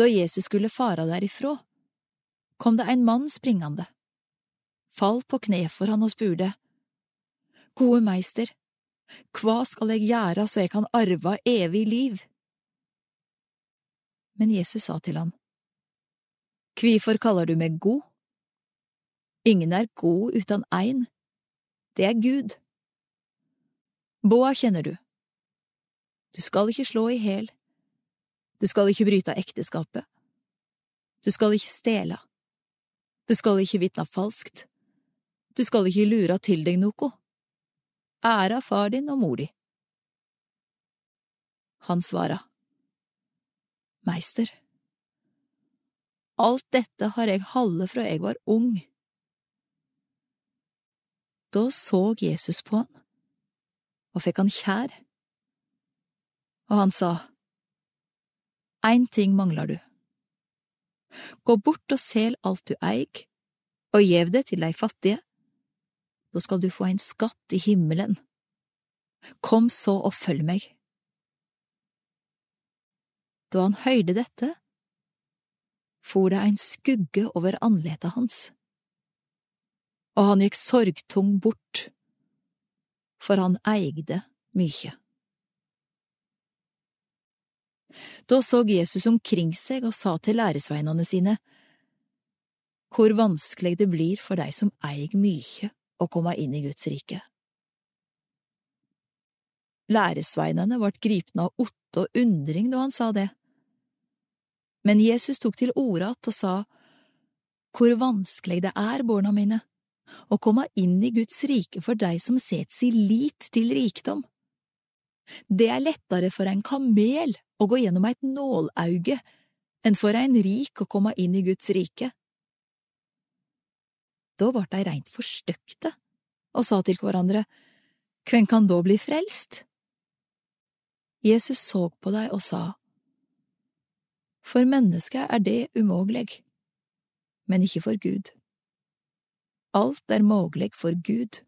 Da Jesus skulle fara derifra, kom det en mann springande, fall på kne for han og spurte, Gode meister, hva skal jeg gjøre så jeg kan arve evig liv? Men Jesus sa til han, Kvifor kaller du meg god? Ingen er god uten ein, det er Gud. Boa kjenner du. Du skal ikke slå i hæl. Du skal ikke bryte ekteskapet. Du skal ikke stjele. Du skal ikke vitne falskt. Du skal ikke lure til deg noe. Æra far din og mor di. Han svara, Meister, alt dette har jeg halde fra jeg var ung. Da så Jesus på han og fikk han kjær, og han sa, Ein ting mangler du. Gå bort og sel alt du eig, og gjev det til dei fattige. Da skal du få en skatt i himmelen. Kom så og følg meg. Da han høyde dette, for det ein skugge over andletet hans, og han gikk sorgtung bort, for han eigde mykje. Da så Jesus omkring seg og sa til læresveinene sine, Hvor vanskelig det blir for dei som eier mykje å komme inn i Guds rike. Læresveinene ble gripne av otte og undring da han sa det. Men Jesus tok til orde att og sa, Hvor vanskelig det er, barna mine, å komme inn i Guds rike for dei som set si lit til rikdom. Det er lettere for en kamel å gå gjennom eit nålauge enn for ein rik å komme inn i Guds rike. Da vart dei reint forstøkte og sa til hverandre, Hvem kan da bli frelst? Jesus så på dei og sa, For mennesket er det umogleg, men ikke for Gud. Alt er mogleg for Gud.